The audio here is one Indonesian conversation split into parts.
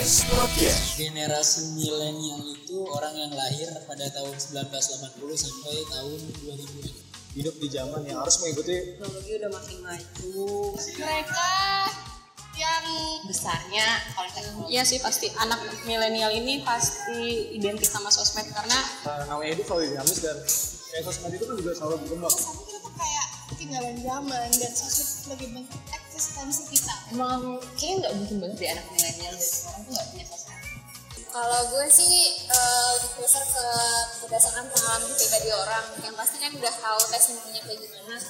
Podcast. generasi milenial itu orang yang lahir pada tahun 1980 sampai tahun 2000 hidup di zaman yang harus mengikuti teknologi udah makin maju. Mereka yang besarnya kalau teknologi Iya sih pasti anak milenial ini pasti identik sama sosmed karena uh, namanya hidup selalu dinamis dan kayak sosmed itu kan juga selalu berkembang ketinggalan zaman dan sosmed sebagai bentuk eksistensi kita emang kayaknya nggak mungkin banget deh anak milenial sekarang tuh nggak punya sosmed Kalau gue sih eh, lebih prefer ke berdasarkan pengalaman pribadi orang. Yang pasti kan udah tahu testimoninya kayak gimana.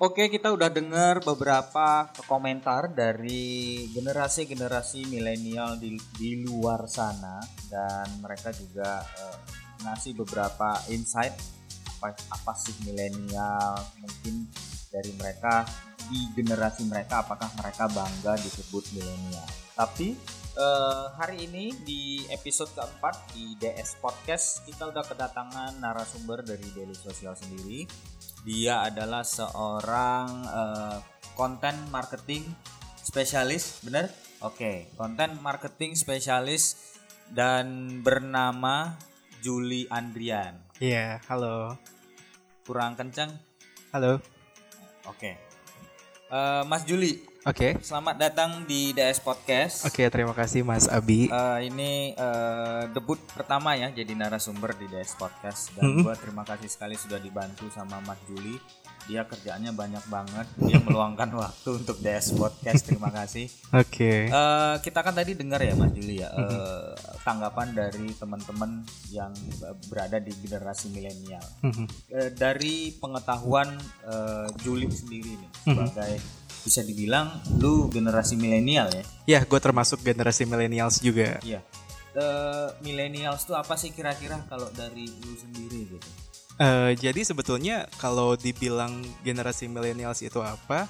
Oke, kita udah dengar beberapa komentar dari generasi-generasi milenial di, di luar sana dan mereka juga eh, ngasih beberapa insight apa apa sih milenial mungkin dari mereka di generasi mereka apakah mereka bangga disebut milenial. Tapi eh, hari ini di episode keempat di DS Podcast kita udah kedatangan narasumber dari Daily Sosial sendiri dia adalah seorang eh, konten marketing spesialis, benar? Oke, konten marketing spesialis dan bernama Juli Andrian. Iya, halo. Kurang kencang? Halo. Oke. Eh, Mas Juli, Oke. selamat datang di DS Podcast. Oke, terima kasih Mas Abi. Eh, ini eh, debut pertama ya jadi narasumber di DS Podcast dan Mhm. gua terima kasih sekali sudah dibantu sama Mas Juli. Dia kerjaannya banyak banget. Dia meluangkan waktu untuk DS Podcast. Terima kasih. Oke. Eh, kita kan tadi dengar ya Mas Juli ya eh, tanggapan dari teman-teman yang berada di generasi milenial. Eh, dari pengetahuan eh, Juli sendiri nih sebagai bisa dibilang lu generasi milenial ya. Ya, gue termasuk generasi millennials juga. Iya. Eh, millennials tuh apa sih kira-kira kalau dari lu sendiri gitu? Eh, jadi sebetulnya kalau dibilang generasi millennials itu apa,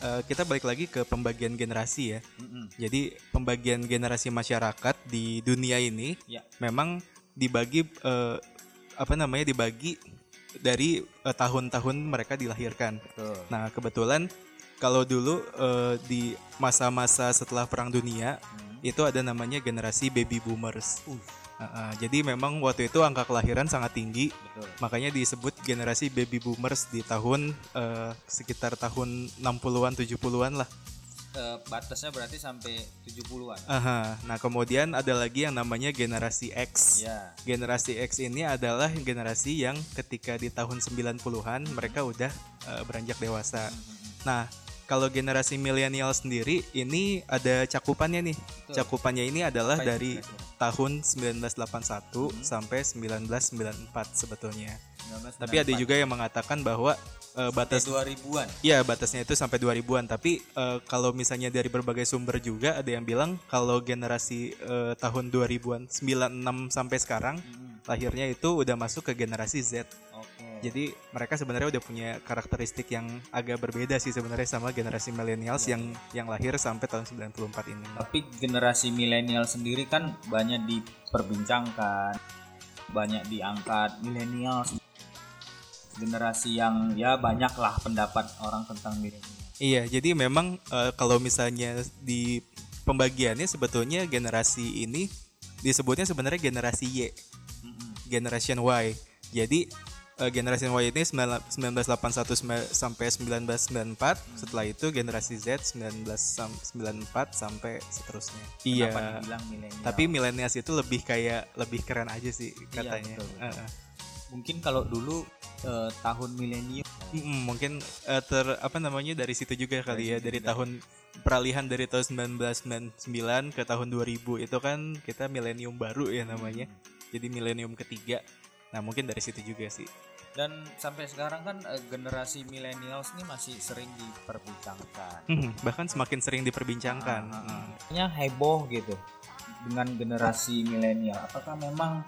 eh, kita balik lagi ke pembagian generasi ya. Mm-mm. Jadi pembagian generasi masyarakat di dunia ini Ya. memang dibagi eh, apa namanya dibagi dari eh, tahun-tahun mereka dilahirkan. Betul. Nah, kebetulan kalau dulu eh, di masa-masa setelah Perang Dunia Hmm. itu ada namanya generasi baby boomers. Uh, uh, jadi memang waktu itu angka kelahiran sangat tinggi, Betul. makanya disebut generasi baby boomers di tahun eh, sekitar tahun 60-an 70-an lah. Eh, batasnya berarti sampai 70-an. Aha. Nah, kemudian ada lagi yang namanya generasi X. Iya. Generasi X ini adalah generasi yang ketika di tahun 90-an mereka udah eh, beranjak dewasa. Nah, kalau generasi milenial sendiri ini ada cakupannya nih. Betul. Cakupannya ini adalah dari tahun 1981 sampai 1994 sebetulnya. 1994. Tapi ada juga yang mengatakan bahwa eh, batas Sampai 2000-an. Iya batasnya itu sampai 2000-an tapi eh, kalau misalnya dari berbagai sumber juga ada yang bilang kalau generasi eh, tahun 2000-an 96 sampai sekarang Mm-mm. lahirnya itu udah masuk ke generasi Z. Jadi mereka sebenarnya udah punya karakteristik yang agak berbeda sih sebenarnya sama generasi millennials yang yang lahir sampai tahun 94 ini. Tapi generasi milenial sendiri kan banyak diperbincangkan, banyak diangkat milenial generasi yang ya banyak lah pendapat orang tentang milenial. Iya, jadi memang eh, kalau misalnya di pembagiannya sebetulnya generasi ini disebutnya sebenarnya generasi Y. Mm-mm. Generation Y. Jadi eh, generasi Y ini 19- 1981 sem- sampai 1994, setelah itu generasi Z 1994 sampai seterusnya. Kenapa Iya. milenial? Tapi millennials itu lebih kayak lebih keren aja sih katanya. betul, betul. Heeh. mungkin kalau dulu eh, tahun milenium Mm-mm, mungkin eh, ter apa namanya dari situ juga kali ya dari juga. tahun peralihan dari tahun 1999 ke tahun 2000 itu kan kita milenium baru ya namanya. Jadi milenium ketiga. Nah, mungkin dari situ juga sih. Dan sampai sekarang kan eh, generasi millennials ini masih sering diperbincangkan. Mhm, bahkan semakin sering diperbincangkan. Ah, ah, ah. Mm. Kayaknya heboh gitu dengan generasi milenial. Apakah memang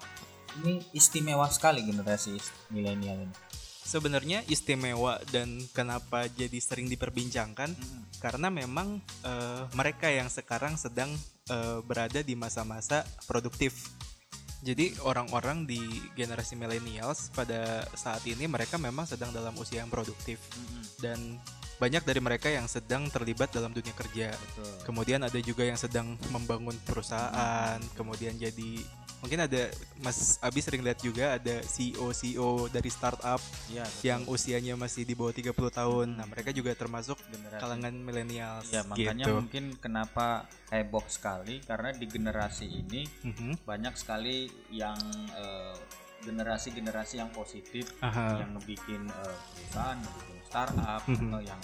ini istimewa sekali generasi milenial ini? Sebenarnya istimewa dan kenapa jadi sering diperbincangkan karena memang eh, mereka yang sekarang sedang eh, berada di masa-masa produktif. Jadi orang-orang di generasi millennials pada saat ini mereka memang sedang dalam usia yang produktif. Dan banyak dari mereka yang sedang terlibat dalam dunia kerja. Betul. Kemudian ada juga yang sedang membangun perusahaan, kemudian jadi mungkin ada Mas Abi sering lihat juga ada CEO CEO dari startup betul. yang usianya masih di bawah 30 tahun. Nah, mereka juga termasuk Generasi. kalangan milenial Ya makanya gitu. mungkin kenapa heboh sekali karena di generasi ini Mhm. banyak sekali yang eh, generasi-generasi yang positif Aha. yang ngebikin eh, perusahaan, ngebikin startup Mhm. atau yang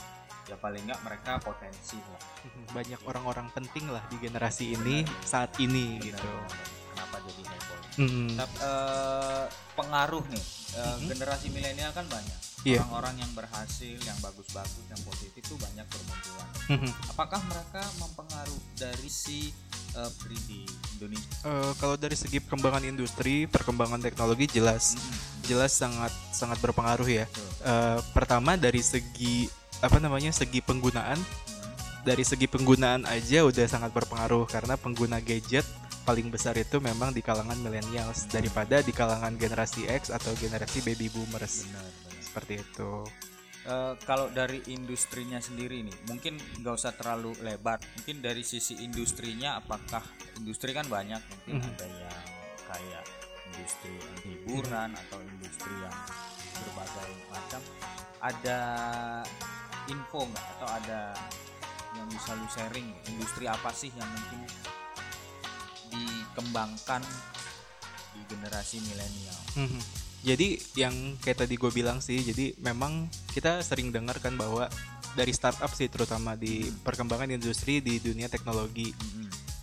ya paling nggak mereka potensi lah. banyak orang-orang penting lah di generasi ini saat ini gitu. Benar-benar. Kenapa jadi heboh? Mhm. Tapi, eh, pengaruh nih eh, Mhm. generasi milenial kan banyak Iya. orang-orang yang berhasil, yang bagus-bagus, yang positif itu banyak bermunculan. Mhm. Apakah mereka mempengaruhi dari si di Indonesia? Eh, kalau dari segi perkembangan industri, perkembangan teknologi jelas jelas sangat sangat berpengaruh ya. Betul. Eh, pertama dari segi apa namanya segi penggunaan, Hmm. dari segi penggunaan aja udah sangat berpengaruh karena pengguna gadget paling besar itu memang di kalangan millennials daripada di kalangan generasi X atau generasi baby boomers Benar, benar. seperti itu. Eh, kalau dari industrinya sendiri nih, mungkin nggak usah terlalu lebar. Mungkin dari sisi industrinya, apakah industri kan banyak, mungkin Mhm. ada yang kayak industri hiburan atau industri yang berbagai macam. Ada info nggak atau ada yang bisa lu sharing? Industri apa sih yang mungkin dikembangkan di generasi milenial? Mhm. Jadi yang kayak tadi gue bilang sih, jadi memang kita sering dengar kan bahwa dari startup sih terutama di perkembangan industri di dunia teknologi,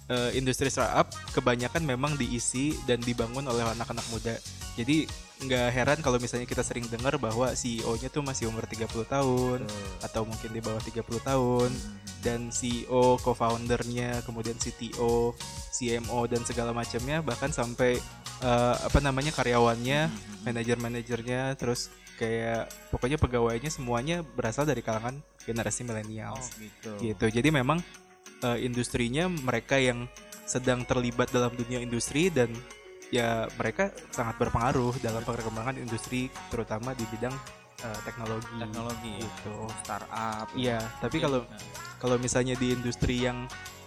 eh, industri startup kebanyakan memang diisi dan dibangun oleh anak-anak muda. Jadi nggak heran kalau misalnya kita sering dengar bahwa CEO-nya tuh masih umur 30 tahun Betul. atau mungkin di bawah 30 tahun Mhm. dan CEO, co-foundernya, kemudian CTO, CMO dan segala macamnya bahkan sampai eh, apa namanya karyawannya, manajer-manajernya, terus kayak pokoknya pegawainya semuanya berasal dari kalangan generasi milenial. Oh gitu. Gitu. Jadi memang eh, industrinya mereka yang sedang terlibat dalam dunia industri dan ya mereka sangat berpengaruh dalam perkembangan industri terutama di bidang eh, teknologi. teknologi. Gitu. startup. Iya, tapi kalau Nah, kalau misalnya di industri yang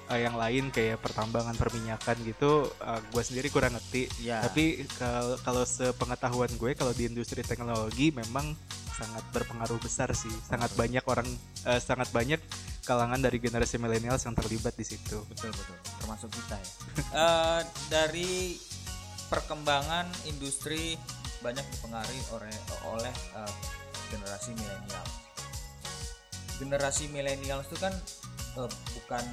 eh, yang lain kayak pertambangan perminyakan gitu gue sendiri kurang ngerti. Ya tapi kal- kalau sepengetahuan gue kalau di industri teknologi memang sangat berpengaruh besar sih. Sangat banyak orang eh, sangat banyak kalangan dari generasi milenial yang terlibat di situ. Betul betul. Termasuk kita ya. Eh, dari perkembangan industri banyak dipengaruhi oleh oleh eh, generasi milenial. Generasi milenial itu kan eh, bukan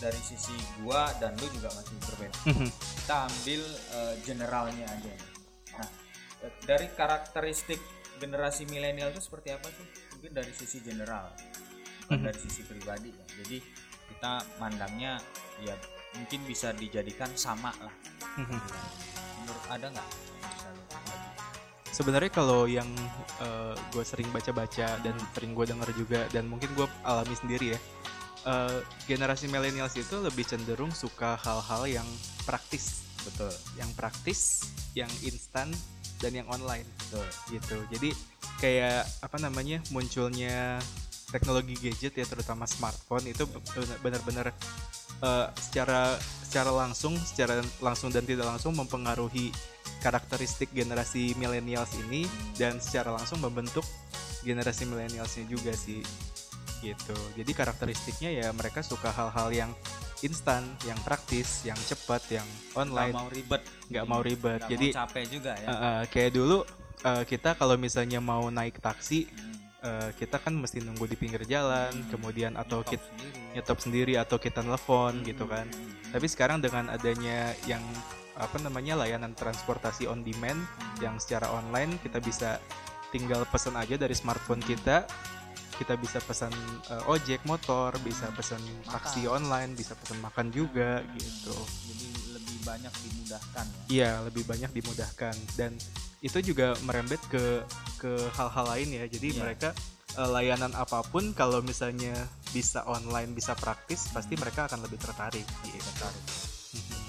dari sisi gua dan lu juga masih berbeda. Kita ambil eh, generalnya aja. Nah dari karakteristik generasi milenial itu seperti apa sih? Mungkin dari sisi general bukan dari sisi pribadi. Ya jadi kita mandangnya ya mungkin bisa dijadikan sama lah. Menurut ada nggak? Sebenarnya kalau yang gue sering baca-baca dan sering gue dengar juga dan mungkin gue alami sendiri ya eh, generasi millennials itu lebih cenderung suka hal-hal yang praktis. Betul. Yang praktis yang instan dan yang online. Betul. Gitu. Jadi kayak apa namanya munculnya teknologi gadget ya terutama smartphone itu benar- benar-benar eh, secara secara langsung secara langsung dan tidak langsung mempengaruhi karakteristik generasi millennials ini dan secara langsung membentuk generasi millennialsnya juga sih gitu. Jadi karakteristiknya ya mereka suka hal-hal yang instan yang praktis yang cepat yang nggak online mau ribet. Nggak mau ribet. Nggak jadi mau capek juga ya. Uh, uh, kayak dulu uh, kita kalau misalnya mau naik taksi Hmm. Uh, kita kan mesti nunggu di pinggir jalan kemudian atau Nyetop kita sendiri. nyetop sendiri atau kita nelfon gitu kan. Hmm. tapi sekarang dengan adanya yang apa namanya layanan transportasi on demand yang secara online kita bisa tinggal pesan aja dari smartphone kita. Kita bisa pesan uh, ojek motor bisa pesan taksi online bisa pesan makan juga gitu. Jadi lebih banyak dimudahkan ya. Iya, lebih banyak dimudahkan. Dan itu juga merembet ke ke hal-hal lain ya. Jadi Iya. mereka eh, layanan apa pun kalau misalnya bisa online, bisa praktis, pasti mereka akan lebih tertarik. Gitu. tertarik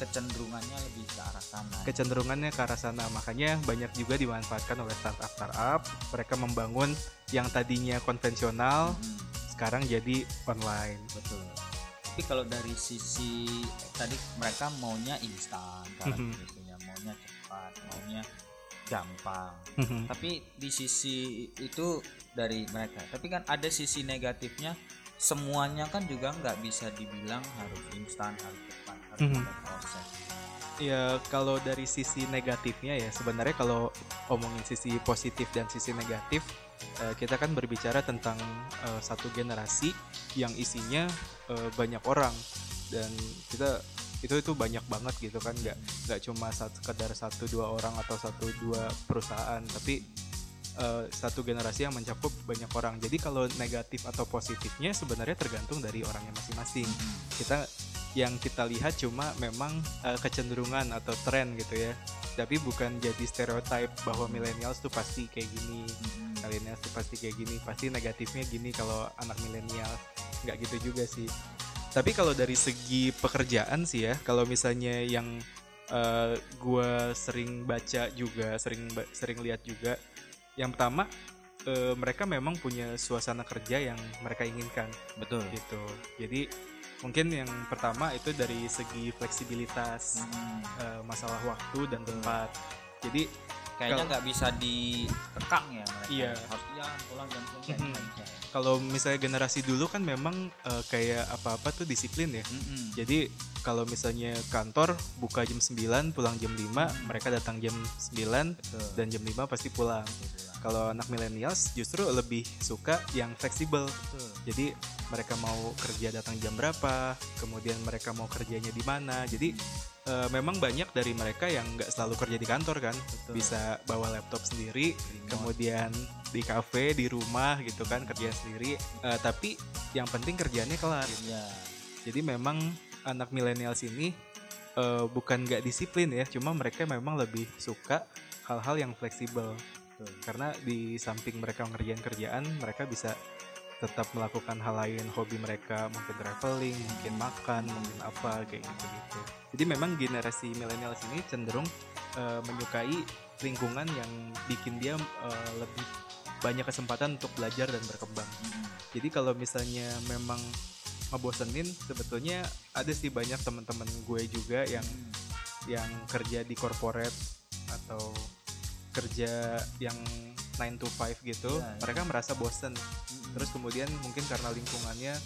kecenderungannya lebih ke arah sana ya. Kecenderungannya ke arah sana, makanya banyak juga dimanfaatkan oleh startup-startup. Mereka membangun yang tadinya konvensional, Hmm. sekarang jadi online. betul tapi kalau dari sisi tadi mereka maunya instan kan Mhm. gitu ya maunya cepat maunya gampang Mhm. tapi di sisi itu dari mereka tapi kan ada sisi negatifnya semuanya kan juga nggak bisa dibilang harus instan harus cepat harus Mhm. ada proses Ya kalau dari sisi negatifnya ya sebenarnya kalau omongin sisi positif dan sisi negatif eh, kita kan berbicara tentang eh, satu generasi yang isinya eh, banyak orang dan kita itu itu banyak banget gitu kan nggak nggak cuma satu sekedar satu dua orang atau satu dua perusahaan tapi eh, satu generasi yang mencakup banyak orang. Jadi kalau negatif atau positifnya sebenarnya tergantung dari orangnya masing-masing. Kita yang kita lihat cuma memang eh, kecenderungan atau tren gitu ya. Tapi bukan jadi stereotype bahwa millennials tuh pasti kayak gini millennials tuh pasti kayak gini pasti negatifnya gini kalau anak milenial nggak gitu juga sih tapi kalau dari segi pekerjaan sih ya kalau misalnya yang eh, gua sering baca juga sering sering lihat juga yang pertama eh, mereka memang punya suasana kerja yang mereka inginkan. Betul. Gitu. Jadi mungkin yang pertama itu dari segi fleksibilitas Hmm. eh, masalah waktu dan tempat. Jadi kayaknya nggak bisa dikekang ya mereka Iya. harus jalan pulang jam nggak bisa ya. kalau misalnya generasi dulu kan memang eh, kayak apa-apa tuh disiplin ya Mm-mm. jadi kalau misalnya kantor buka jam 9 pulang jam 5 mereka datang jam 9 Betul. dan jam 5 pasti pulang kalau anak millennials justru lebih suka yang fleksibel Betul. jadi mereka mau kerja datang jam berapa kemudian mereka mau kerjanya di mana jadi eh, memang banyak dari mereka yang nggak selalu kerja di kantor kan Betul. bisa bawa laptop sendiri Remote. kemudian di kafe di rumah gitu kan kerja sendiri Eh, tapi yang penting kerjaannya kelar ya jadi memang anak milenials ini eh, bukan nggak disiplin ya cuma mereka memang lebih suka hal-hal yang fleksibel Betul. karena di samping mereka ngerjain kerjaan mereka bisa tetap melakukan hal lain hobi mereka mungkin traveling mungkin makan mungkin apa kayak gitu gitu jadi memang generasi milenials ini cenderung eh, menyukai lingkungan yang bikin dia eh, lebih banyak kesempatan untuk belajar dan berkembang. Mm-mm. jadi kalau misalnya memang ngebosenin sebetulnya ada sih banyak teman-teman gue juga yang yang kerja di corporate atau kerja yang 9 to 5 gitu Ya, ya. mereka merasa bosen. Terus kemudian mungkin karena lingkungannya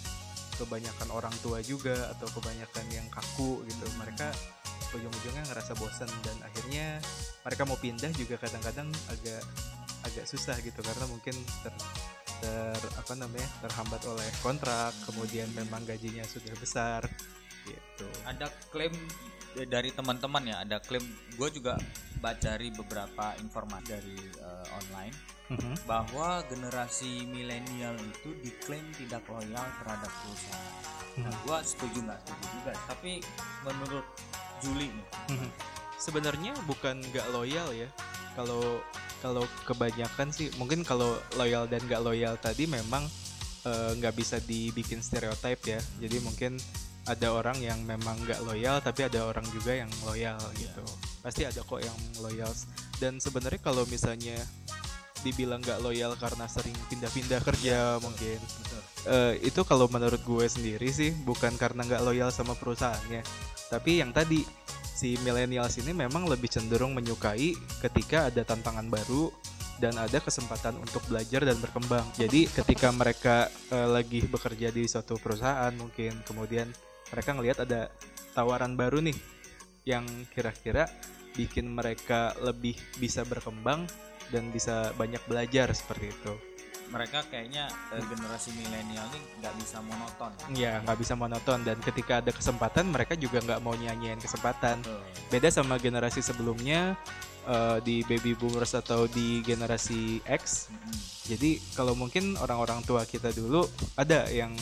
kebanyakan orang tua juga atau kebanyakan yang kaku gitu mereka ujung-ujungnya ngerasa bosen dan akhirnya mereka mau pindah juga kadang-kadang agak agak susah gitu karena mungkin ter, ter apa namanya terhambat oleh kontrak kemudian memang gajinya sudah besar gitu ada klaim dari teman-teman ya ada klaim gue juga baca dari beberapa informasi dari eh, online Mhm. bahwa generasi milenial itu diklaim tidak loyal terhadap perusahaan. Nah, Mhm. gue setuju nggak setuju juga. Tapi menurut Juli nih, Mhm. Sebenarnya bukan nggak loyal ya. Kalau kalau kebanyakan sih mungkin kalau loyal dan nggak loyal tadi memang eh, nggak bisa dibikin stereotip ya. Jadi mungkin ada orang yang memang nggak loyal tapi ada orang juga yang loyal gitu. Pasti ada kok yang loyal. Dan sebenarnya kalau misalnya dibilang nggak loyal karena sering pindah-pindah kerja mungkin Eh, itu kalau menurut gue sendiri sih bukan karena nggak loyal sama perusahaannya tapi yang tadi si millennials ini memang lebih cenderung menyukai ketika ada tantangan baru dan ada kesempatan untuk belajar dan berkembang jadi ketika mereka eh, lagi bekerja di suatu perusahaan mungkin kemudian mereka ngelihat ada tawaran baru nih yang kira-kira bikin mereka lebih bisa berkembang dan bisa banyak belajar seperti itu mereka kayaknya eh, generasi milenial ini nggak bisa monoton. Ya nggak bisa monoton dan ketika ada kesempatan mereka juga nggak mau nyanyiin kesempatan. Betul. Beda sama generasi sebelumnya eh, di baby boomers atau di generasi X. Mm-mm. Jadi kalau mungkin orang-orang tua kita dulu ada yang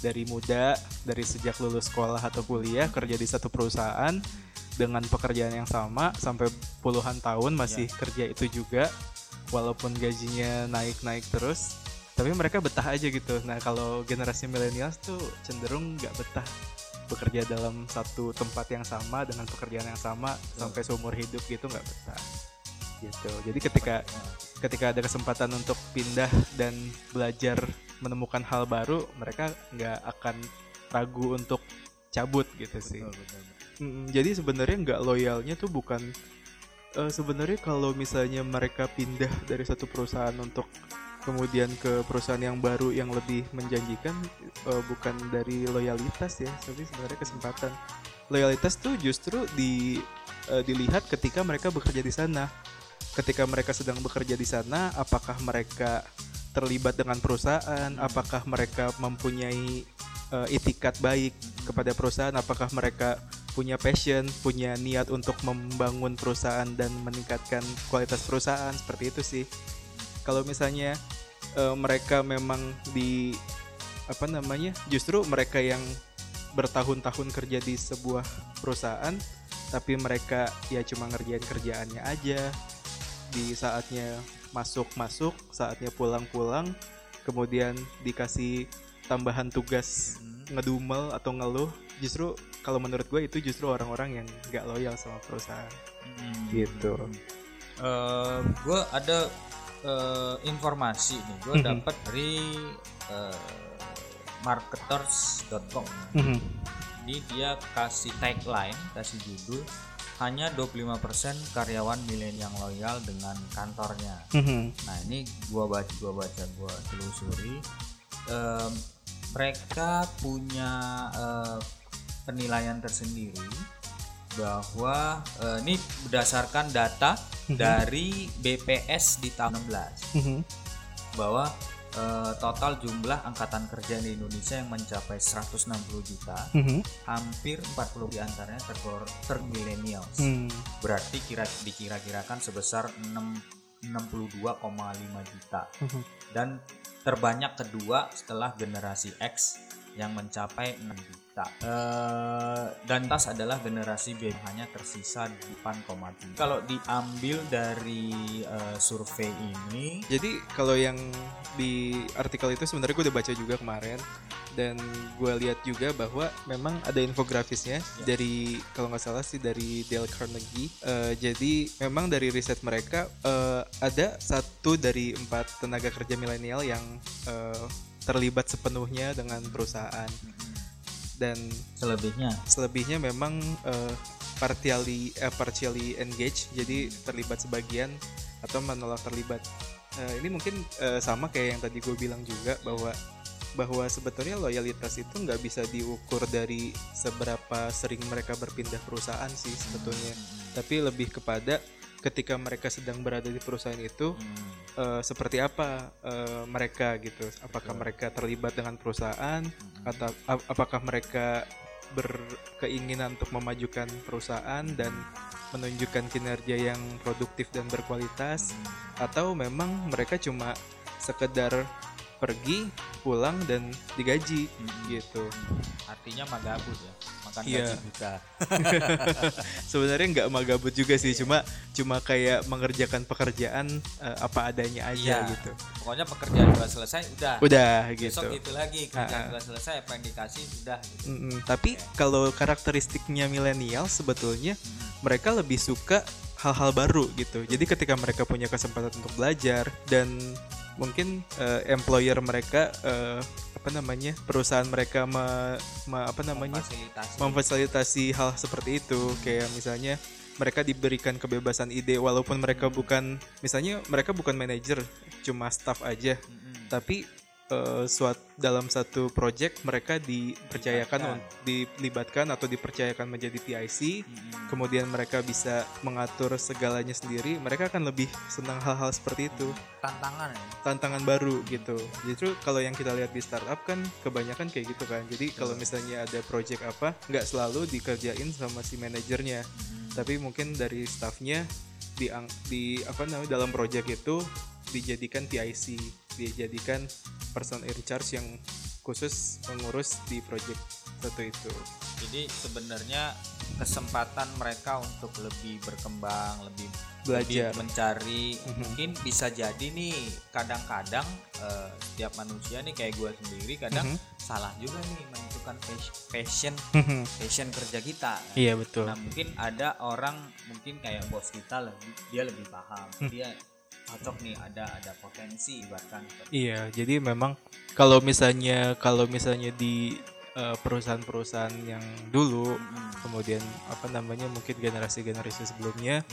dari muda dari sejak lulus sekolah atau kuliah kerja di satu perusahaan dengan pekerjaan yang sama sampai puluhan tahun masih kerja itu juga walaupun gajinya naik-naik terus tapi mereka betah aja gitu. Nah kalau generasi milenials tuh cenderung nggak betah bekerja dalam satu tempat yang sama dengan pekerjaan yang sama sampai seumur hidup gitu nggak betah. Gitu. Jadi ketika ketika ada kesempatan untuk pindah dan belajar menemukan hal baru mereka nggak akan ragu untuk cabut gitu sih. Betul, betul, betul. Mm, jadi sebenarnya nggak loyalnya tuh bukan eh, sebenarnya kalau misalnya mereka pindah dari satu perusahaan untuk kemudian ke perusahaan yang baru yang lebih menjanjikan eh, bukan dari loyalitas ya tapi sebenarnya kesempatan. Loyalitas tuh justru di eh, dilihat ketika mereka bekerja di sana ketika mereka sedang bekerja di sana apakah mereka terlibat dengan perusahaan? Apakah mereka mempunyai eh, itikat baik kepada perusahaan? Apakah mereka punya passion punya niat untuk membangun perusahaan dan meningkatkan kualitas perusahaan? Seperti itu sih. Kalau misalnya eh, mereka memang di apa namanya justru mereka yang bertahun-tahun kerja di sebuah perusahaan tapi mereka ya cuma ngerjain kerjaannya aja di saatnya masuk-masuk saatnya pulang-pulang kemudian dikasih tambahan tugas ngedumel atau ngeluh justru kalau menurut gue itu justru orang-orang yang nggak loyal sama perusahaan. Hmm. gitu. Eh, gue ada eh, informasi nih. Gue Mhm. dapat dari eh, marketers.com ini dia kasih tagline kasih judul hanya 25% karyawan milenial loyal dengan kantornya. Nah ini gua baca gua baca gua telusuri. Em, mereka punya eh, penilaian tersendiri bahwa eh, ini berdasarkan data dari BPS di tahun 16 bahwa eh, total jumlah angkatan kerja di Indonesia yang mencapai 160 juta hampir 40 di antaranya tergor ter millennials berarti kira dikira-kirakan sebesar 6 62,5 juta. Dan terbanyak kedua setelah generasi X yang mencapai 6 juta Eh, dan tas adalah generasi B hanya tersisa 8,3 kalau diambil dari eh, survei ini Jadi kalau yang di artikel itu sebenarnya gue udah baca juga kemarin. Dan gue lihat juga bahwa memang ada infografisnya dari kalau nggak salah sih dari Dale Carnegie. Eh, jadi memang dari riset mereka eh, ada satu dari empat tenaga kerja milenial yang eh, terlibat sepenuhnya dengan perusahaan dan selebihnya. selebihnya memang eh, partially eh, partially engaged jadi terlibat sebagian atau menolak terlibat. Eh, ini mungkin eh, sama kayak yang tadi gue bilang juga bahwa bahwa sebetulnya loyalitas itu nggak bisa diukur dari seberapa sering mereka berpindah perusahaan sih sebetulnya. Tapi lebih kepada ketika mereka sedang berada di perusahaan itu eh, seperti apa eh, mereka gitu? Apakah mereka terlibat dengan perusahaan? Atau ap- apakah mereka berkeinginan untuk memajukan perusahaan dan menunjukkan kinerja yang produktif dan berkualitas? Atau memang mereka cuma sekedar pergi pulang dan digaji gitu? Artinya magabut ya makan Iya. gaji buta. Sebenarnya nggak magabut juga sih cuma cuma kayak mengerjakan pekerjaan eh, apa adanya aja Iya. gitu. Pokoknya pekerjaan gua selesai udah. Udah gitu. Besok itu lagi kerjaan gua selesai apa yang dikasih udah gitu. Mm-mm, tapi kalau karakteristiknya milenial sebetulnya mereka lebih suka hal-hal baru gitu. Jadi ketika mereka punya kesempatan untuk belajar dan mungkin eh, employer mereka eh, apa namanya perusahaan mereka me- me- apa namanya fasilitasi memfasilitasi hal seperti itu. Kayak misalnya mereka diberikan kebebasan ide walaupun mereka bukan misalnya mereka bukan manajer cuma staff aja. Tapi eh, suat dalam satu project mereka dipercayakan un- dilibatkan atau dipercayakan menjadi PIC kemudian mereka bisa mengatur segalanya sendiri mereka akan lebih senang hal-hal seperti itu. Tantangan ya? Tantangan baru gitu. Justru kalau yang kita lihat di startup kan kebanyakan kayak gitu kan. Jadi kalau misalnya ada project apa, nggak selalu dikerjain sama si manajernya, tapi mungkin dari staffnya di di apa namanya dalam project itu dijadikan Dijadikan person in charge yang khusus mengurus di project satu itu. jadi sebenarnya kesempatan mereka untuk lebih berkembang lebih Belajar. lebih mencari Mhm. mungkin bisa jadi nih kadang-kadang eh, setiap manusia nih kayak gue sendiri kadang Mhm. salah juga nih menentukan pas- passion passion kerja kita Iya betul. Nah mungkin ada orang mungkin kayak bos kita lebih dia lebih paham dia cocok nih ada ada potensi bahkan. Iya, jadi memang kalau misalnya kalau misalnya di perusahaan-perusahaan yang dulu, kemudian apa namanya mungkin generasi-generasi sebelumnya,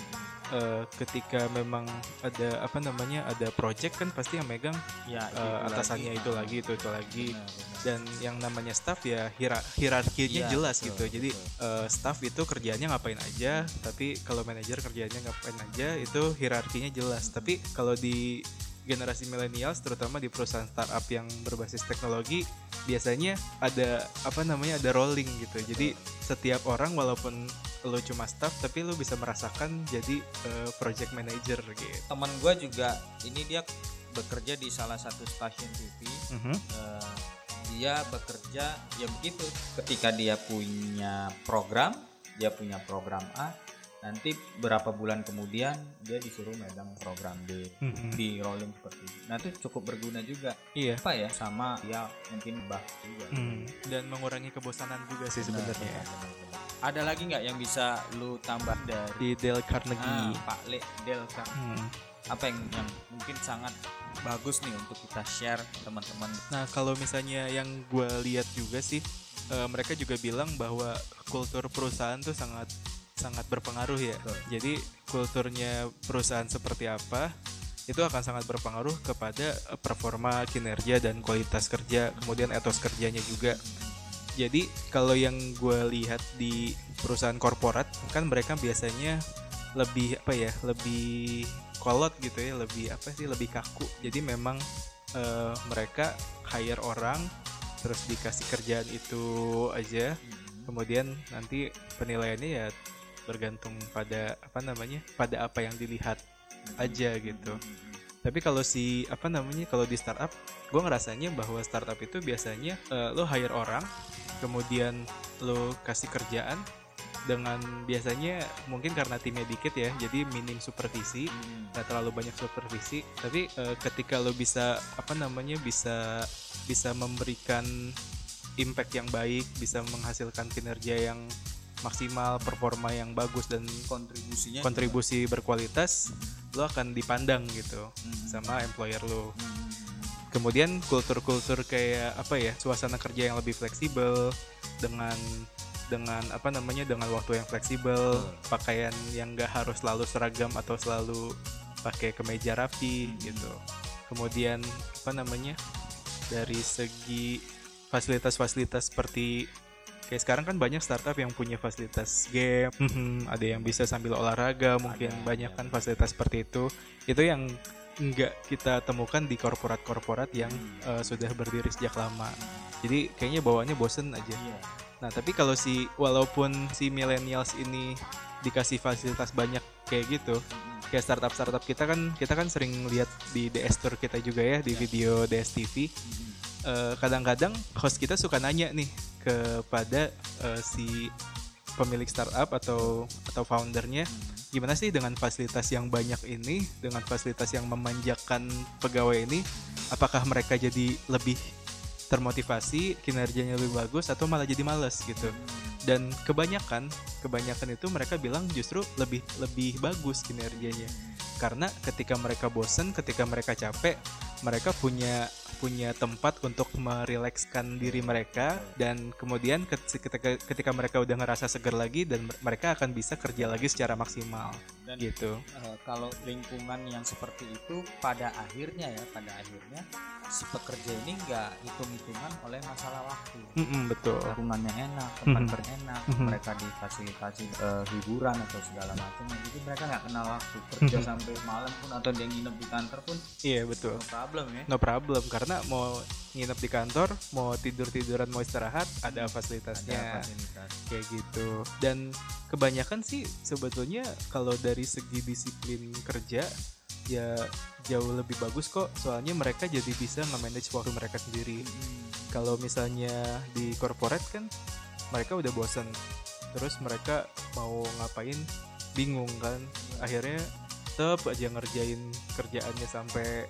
eh, ketika memang ada apa namanya ada project kan pasti yang megang ya eh, itu atasannya lagi. itu lagi itu itu lagi Benar, benar. dan yang namanya staff ya hira- hierarkinya Iya, jelas betul, gitu jadi betul. eh, staff itu kerjaannya ngapain aja tapi kalau manajer kerjaannya ngapain aja itu hierarkinya jelas tapi kalau di generasi millennials terutama di perusahaan startup yang berbasis teknologi biasanya ada apa namanya ada rolling gitu. Jadi setiap orang walaupun lo cuma staff tapi lo bisa merasakan jadi eh, project manager gitu. Teman gue juga ini dia bekerja di salah satu stasiun TV Mhm. Eh, dia bekerja ya begitu. Ketika dia punya program dia punya program A nanti berapa bulan kemudian dia disuruh megang program B Mhm. di rolling seperti itu. Nah itu cukup berguna juga. Iya. Apa ya sama dia mungkin bah juga. Hmm, dan mengurangi kebosanan juga sih sebenarnya. Benar, benar, benar. ada lagi nggak yang bisa lu tambah dari di Dale ah, Carnegie Pak Le Delka Hmm. apa yang yang mungkin sangat bagus nih untuk kita share teman-teman? Nah kalau misalnya yang gue lihat juga sih eh, mereka juga bilang bahwa kultur perusahaan tuh sangat sangat berpengaruh ya. Betul. Jadi kulturnya perusahaan seperti apa itu akan sangat berpengaruh kepada eh, performa kinerja dan kualitas kerja kemudian etos kerjanya juga. Jadi kalau yang gue lihat di perusahaan korporat kan mereka biasanya lebih apa ya lebih kolot gitu ya lebih apa sih lebih kaku jadi memang eh, mereka hire orang terus dikasih kerjaan itu aja kemudian nanti penilaiannya ya bergantung pada apa namanya pada apa yang dilihat aja gitu. Tapi kalau si apa namanya kalau di startup gue ngerasanya bahwa startup itu biasanya eh, lo hire orang kemudian lo kasih kerjaan dengan biasanya mungkin karena timnya dikit ya jadi minim supervisi nggak terlalu banyak supervisi. Tapi eh, ketika lo bisa apa namanya bisa bisa memberikan impact yang baik bisa menghasilkan kinerja yang maksimal performa yang bagus dan kontribusinya kontribusi berkualitas lo akan dipandang gitu sama employer lo. Kemudian kultur-kultur kayak apa ya suasana kerja yang lebih fleksibel dengan dengan apa namanya dengan waktu yang fleksibel pakaian yang nggak harus selalu seragam atau selalu pakai kemeja rapi gitu. Kemudian apa namanya dari segi fasilitas-fasilitas seperti kayak sekarang kan banyak startup yang punya fasilitas game mhm, ada yang bisa sambil olahraga mungkin banyak kan fasilitas seperti itu. Itu yang nggak kita temukan di korporat-korporat yang eh, sudah berdiri sejak lama. Jadi kayaknya bawaannya bosen aja. Iya. Nah, tapi kalau si walaupun si millennials ini dikasih fasilitas banyak kayak gitu, kayak startup-startup kita kan kita kan sering lihat di DS Tour kita juga ya di video DS TV. Eh, kadang-kadang host kita suka nanya nih kepada eh, si pemilik startup atau atau foundernya gimana sih dengan fasilitas yang banyak ini dengan fasilitas yang memanjakan pegawai ini? Apakah mereka jadi lebih termotivasi kinerjanya lebih bagus atau malah jadi males? Gitu. Dan kebanyakan kebanyakan itu mereka bilang justru lebih lebih bagus kinerjanya. Karena ketika mereka bosen ketika mereka capek mereka punya punya tempat untuk merilekskan diri mereka dan kemudian ket- ketika ketika mereka udah ngerasa segar lagi dan mereka akan bisa kerja lagi secara maksimal. Dan gitu. eh, kalau lingkungan yang seperti itu pada akhirnya ya pada akhirnya si pekerja ini nggak hitung-hitungan oleh masalah waktu. Mm-mm, betul Lingkungannya enak, tempat Mhm. berenak, Mhm. mereka difasilitasi eh, hiburan atau segala macam. Jadi mereka nggak kenal waktu kerja Mhm. sampai malam pun atau dia nginep di kantor pun iya betul no problem ya. no problem karena mau nginep di kantor mau tidur tiduran mau istirahat ada fasilitasnya Ada fasilitas. kayak gitu dan kebanyakan sih sebetulnya kalau dari segi disiplin kerja ya jauh lebih bagus kok. Soalnya mereka jadi bisa nge-manage waktu mereka sendiri. Kalau misalnya di corporate kan mereka udah bosen. Terus mereka mau ngapain? Bingung kan. Akhirnya tetap aja ngerjain kerjaannya sampai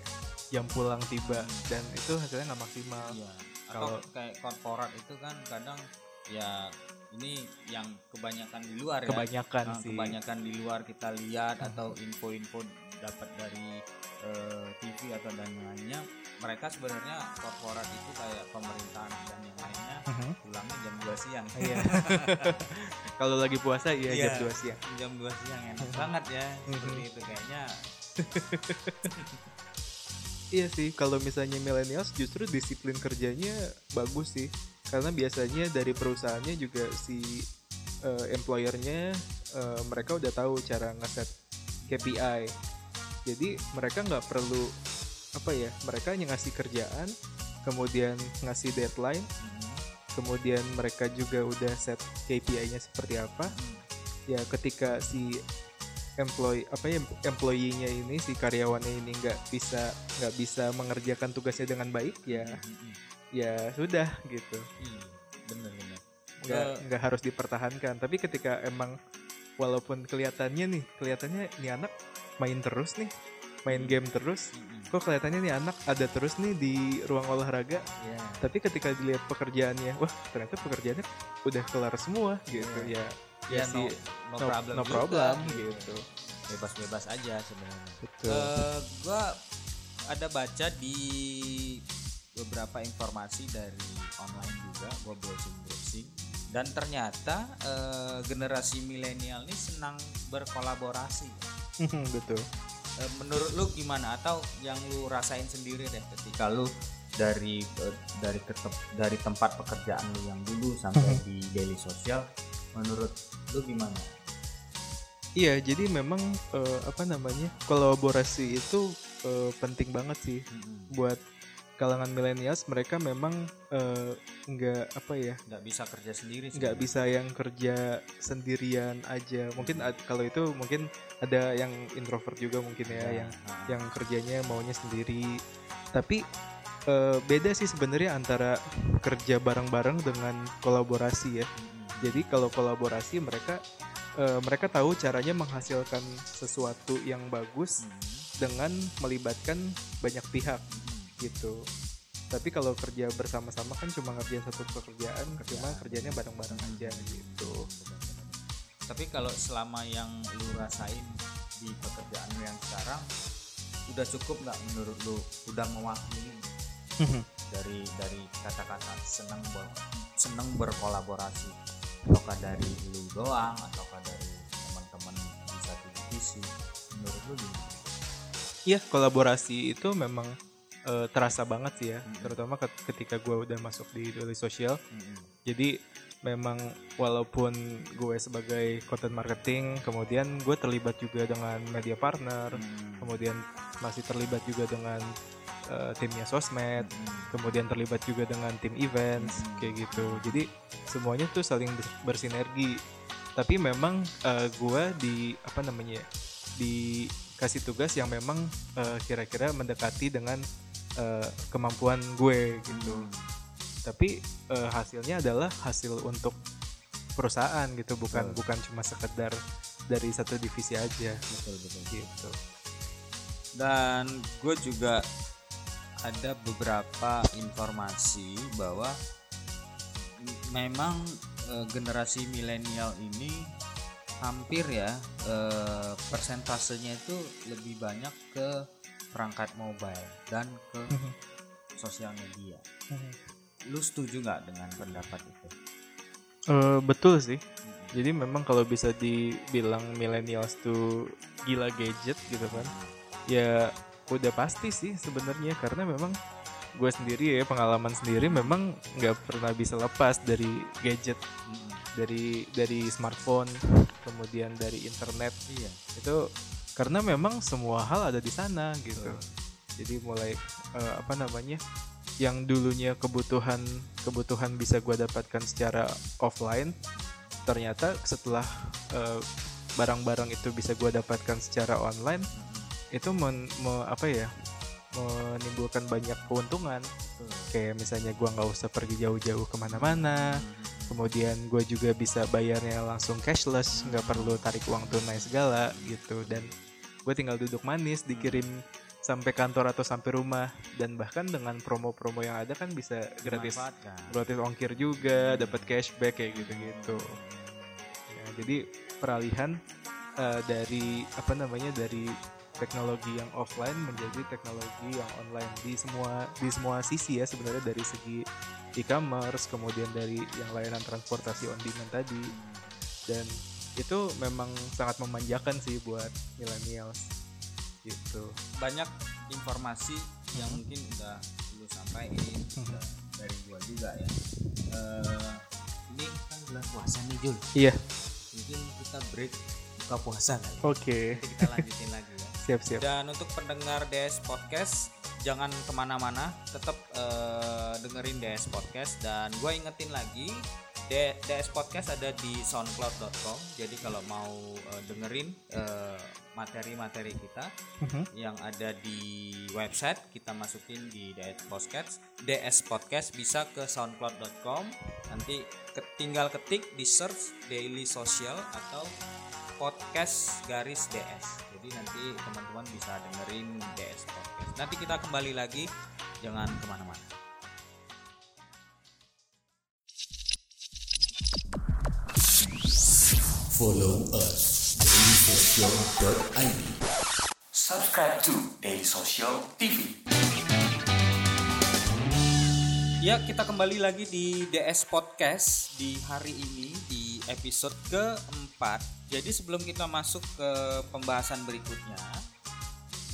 jam pulang tiba. Dan itu hasilnya nggak maksimal. Iya. Kalau- kayak korporat itu kan kadang ya ini yang kebanyakan di luar ya. kebanyakan Nah, sih. kebanyakan di luar kita lihat atau info-info dapat dari eh, TV atau dan lainnya mereka sebenarnya korporat itu kayak pemerintahan dan yang lainnya Mhm. pulangnya jam 2 siang Iya. Kalau lagi puasa iya Iya. jam 2 siang. jam 2 siang enak banget ya seperti itu kayaknya Iya sih, kalau misalnya millennials justru disiplin kerjanya bagus sih. Karena biasanya dari perusahaannya juga si eh, employernya eh, mereka udah tahu cara ngeset KPI. Jadi mereka nggak perlu apa ya, mereka hanya ngasih kerjaan, kemudian ngasih deadline, Mhm. kemudian mereka juga udah set KPI-nya seperti apa. Ya ketika si employee apa ya employee-nya ini si karyawannya ini nggak bisa nggak bisa mengerjakan tugasnya dengan baik ya Mhm. ya sudah gitu Iya, bener bener nggak Eh, nggak harus dipertahankan tapi ketika emang walaupun kelihatannya nih kelihatannya nih anak main terus nih main game terus. Kok kelihatannya nih anak ada terus nih di ruang olahraga. Iya. tapi ketika dilihat pekerjaannya wah ternyata pekerjaannya udah kelar semua gitu. ya ya ya no, sih no no- problem no juga, problem, gitu. bebas-bebas aja sebenarnya. Betul. Eh, gua ada baca di beberapa informasi dari online juga gua browsing browsing. Dan ternyata eh, generasi milenial ini senang berkolaborasi betul. Eh, menurut lu gimana? Atau yang lu rasain sendiri deh ketika lu dari eh, dari ketep- dari tempat pekerjaan lu yang dulu sampai di daily sosial menurut lu gimana? Iya, jadi memang eh, apa namanya kolaborasi itu eh, penting banget sih buat kalangan milenials. Mereka memang eh, nggak apa ya, nggak bisa kerja sendiri nggak bisa yang kerja sendirian aja. Mungkin ad- kalau itu mungkin ada yang introvert juga mungkin ya, Ya, yang ha. yang kerjanya maunya sendiri. Tapi eh, beda sih sebenarnya antara kerja bareng-bareng dengan kolaborasi ya. Mm-mm. Jadi kalau kolaborasi mereka eh, mereka tahu caranya menghasilkan sesuatu yang bagus Mm-mm. dengan melibatkan banyak pihak. Gitu. Tapi kalau kerja bersama-sama kan cuma ngerjain satu pekerjaan, cuma kerjanya bareng-bareng aja gitu. Tapi kalau selama yang lu rasain di pekerjaan lu yang sekarang udah cukup nggak menurut lu udah mewakili dari dari kata-kata senang ber, senang berkolaborasi ataukah dari lu doang ataukah dari teman-teman di satu divisi menurut lu gimana? Iya, kolaborasi itu memang eh, terasa banget sih ya, Mm-mm. terutama ket- ketika gue udah masuk di dunia sosial. Mm-mm. Jadi memang walaupun gue sebagai content marketing, kemudian gue terlibat juga dengan media partner, Mm. kemudian masih terlibat juga dengan eh, timnya sosmed, Mm. kemudian terlibat juga dengan tim events Hmm. kayak gitu. Jadi semuanya tuh saling bers- bersinergi. Tapi memang eh, gua di apa namanya? ya, dikasih tugas yang memang kira-kira mendekati dengan eh, kemampuan gue gitu. Mm. Tapi eh, hasilnya adalah hasil untuk perusahaan gitu, bukan Betul. bukan cuma sekedar dari satu divisi aja betul betul gitu. dan gue juga ada beberapa informasi bahwa memang eh, generasi milenial ini hampir ya eh, persentasenya itu lebih banyak ke perangkat mobile dan ke sosial media. Lu setuju nggak dengan pendapat itu? Eh, betul sih. Jadi memang kalau bisa dibilang millennials tuh gila gadget gitu kan. Ya udah pasti sih sebenarnya karena memang gue sendiri ya pengalaman sendiri memang nggak pernah bisa lepas dari gadget dari dari smartphone kemudian dari internet Iya. itu karena memang semua hal ada di sana gitu. Jadi mulai eh, apa namanya yang dulunya kebutuhan kebutuhan bisa gue dapatkan secara offline ternyata setelah eh, barang-barang itu bisa gue dapatkan secara online itu men, me- apa ya menimbulkan banyak keuntungan. Kayak misalnya gue nggak usah pergi jauh-jauh ke mana-mana kemudian gue juga bisa bayarnya langsung cashless nggak perlu tarik uang tunai segala gitu. Dan gue tinggal duduk manis dikirim sampai kantor atau sampai rumah. Dan bahkan dengan promo-promo yang ada kan bisa gratis gratis ongkir juga dapat cashback kayak gitu-gitu. Ya, jadi peralihan eh, dari apa namanya dari teknologi yang offline menjadi teknologi yang online di semua di semua sisi ya sebenarnya dari segi e-commerce kemudian dari yang layanan transportasi on demand tadi. Dan itu memang sangat memanjakan sih buat millennials. Gitu. Banyak informasi yang mungkin udah lu sampaikan udah dari gua juga ya. Eh, ini kan bulan puasa nih Jul. Iya. Mungkin kita break buka puasa kali. Oke. Nanti kita lanjutin lagi ya. Siap siap. Dan untuk pendengar DS Podcast jangan ke mana-mana tetap eh, dengerin DS Podcast. Dan gue ingetin lagi DS Podcast ada di soundcloud.com jadi kalau mau eh, dengerin eh, materi-materi kita yang ada di website kita masukin di DS Podcast. DS Podcast bisa ke soundcloud.com nanti tinggal ketik di search daily social atau podcast garis DS. Jadi nanti teman-teman bisa dengerin DS Podcast. Nanti kita kembali lagi, jangan ke mana-mana. Follow us dailysocial.id. Subscribe to Daily Social TV. Ya, kita kembali lagi di DS Podcast di hari ini di episode keempat. Jadi sebelum kita masuk ke pembahasan berikutnya,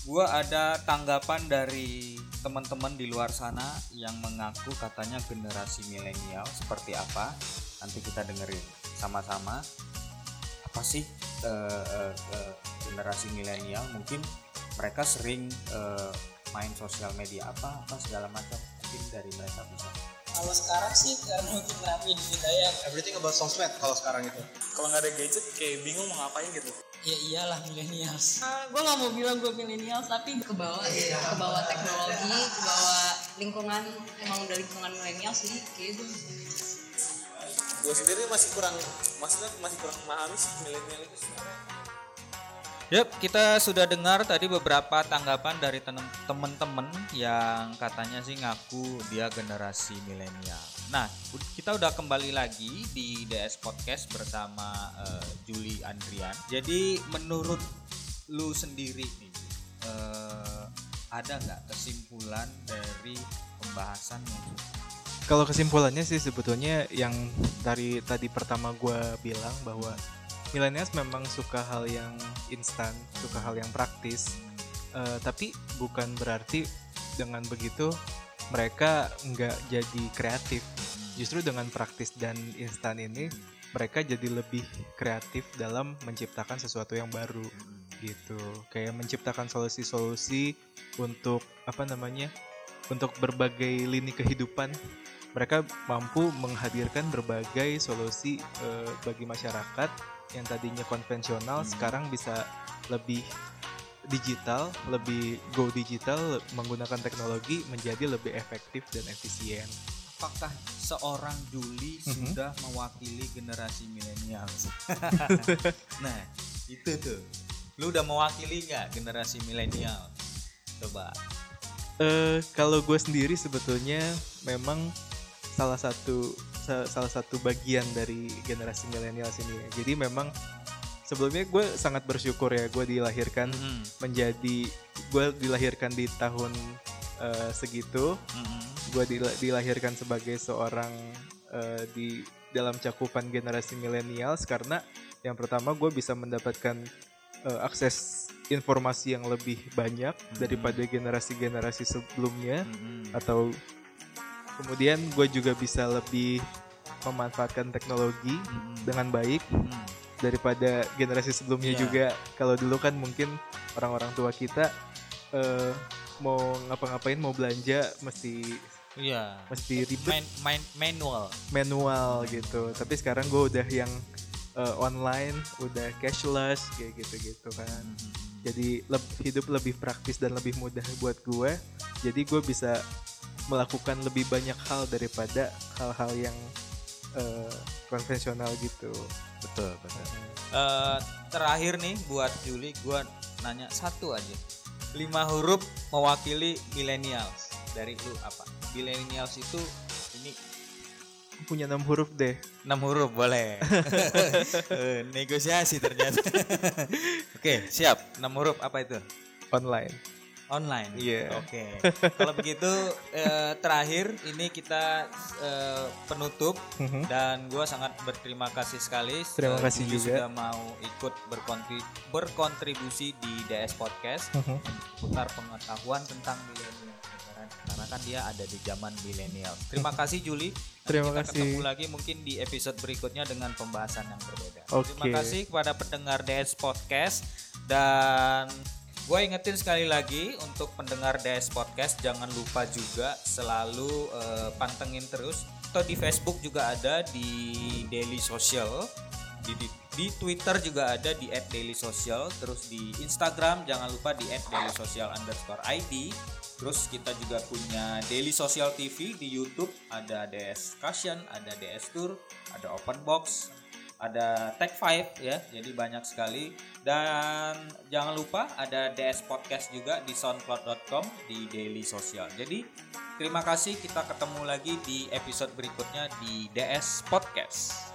gua ada tanggapan dari teman-teman di luar sana yang mengaku katanya generasi milenial seperti apa. Nanti kita dengerin sama-sama apa sih eh, eh, eh, generasi milenial mungkin mereka sering eh, main sosial media apa apa segala macam mungkin dari mereka bisa Kalau sekarang sih karena mungkin rame di budaya Everything about sosmed kalau sekarang itu. kalau nggak ada gadget kayak bingung mau ngapain gitu. Ya iyalah millennials. gue nggak mau bilang gue milenial tapi ke bawah ke bawah teknologi ke bawah lingkungan emang udah lingkungan milenial sih kayak itu gue sendiri masih kurang maksudnya masih kurang memahami sih milenial itu sebenarnya Yap, kita sudah dengar tadi beberapa tanggapan dari temen-temen yang katanya sih ngaku dia generasi milenial. Nah, kita udah kembali lagi di DS Podcast bersama eh, Juli Andrian. Jadi menurut lu sendiri nih, eh, ada nggak kesimpulan dari pembahasan yang Kalau kesimpulannya sih sebetulnya yang dari tadi pertama gue bilang bahwa millennials memang suka hal yang instan, suka hal yang praktis, Eh, tapi bukan berarti dengan begitu mereka nggak jadi kreatif. Justru dengan praktis dan instan ini mereka jadi lebih kreatif dalam menciptakan sesuatu yang baru gitu. Kayak menciptakan solusi-solusi untuk apa namanya? Untuk berbagai lini kehidupan mereka mampu menghadirkan berbagai solusi eh, bagi masyarakat yang tadinya konvensional sekarang bisa lebih digital, lebih go digital menggunakan teknologi menjadi lebih efektif dan efisien. apakah seorang Juli Mhm. sudah mewakili generasi milenial? nah, itu tuh. Lu udah mewakili nggak generasi milenial? Coba. Eh kalau gue sendiri sebetulnya memang salah satu sa- salah satu bagian dari generasi milenial sini. ya. Jadi memang sebelumnya gue sangat bersyukur ya gue dilahirkan Mhm. menjadi gue dilahirkan di tahun eh, segitu Mhm. gue dilahirkan sebagai seorang eh, di dalam cakupan generasi milenials karena yang pertama gue bisa mendapatkan eh, akses informasi yang lebih banyak daripada generasi-generasi sebelumnya Mhm. atau kemudian gue juga bisa lebih memanfaatkan teknologi Mhm. dengan baik Mhm. daripada generasi sebelumnya Iya. juga kalau dulu kan mungkin orang-orang tua kita eh, mau ngapa-ngapain mau belanja mesti Iya. mesti ribet Main, main manual. manual gitu tapi sekarang gue udah yang eh, online udah cashless kayak gitu-gitu kan jadi leb- hidup lebih praktis dan lebih mudah buat gue jadi gue bisa melakukan lebih banyak hal daripada hal-hal yang eh, konvensional gitu Betul, betul. Eh, terakhir nih buat Juli, gua nanya satu aja. Lima huruf mewakili millennials. Dari lu apa? Millennials itu ini punya enam huruf deh enam huruf boleh. Eh, Negosiasi ternyata. Oke, siap. Enam huruf apa itu? online. Online. Iya. Oke. Kalau begitu eh, terakhir ini kita eh, penutup Mhm. dan gua sangat berterima kasih sekali. Terima kasih juga. sudah mau ikut berkontri- berkontribusi di DS Podcast Mhm. putar pengetahuan tentang milenial. Karena kan dia ada di zaman milenial. Terima kasih Juli. Terima kita kasih. ketemu lagi mungkin di episode berikutnya dengan pembahasan yang berbeda. Oke. Terima kasih kepada pendengar DS Podcast dan gue ingetin sekali lagi untuk pendengar DS Podcast jangan lupa juga selalu eh, pantengin terus. Atau di Facebook juga ada di Daily Social. Di, di, di Twitter juga ada di @dailysocial. Terus di Instagram jangan lupa di @dailysocial underscore ID terus kita juga punya Daily Social TV di YouTube. Ada DS Cushion ada DS Tour ada Open Box ada Tech 5 ya. Jadi banyak sekali. Dan jangan lupa ada DS Podcast juga di soundcloud.com di Daily Social. Jadi terima kasih. Kita ketemu lagi di episode berikutnya di DS Podcast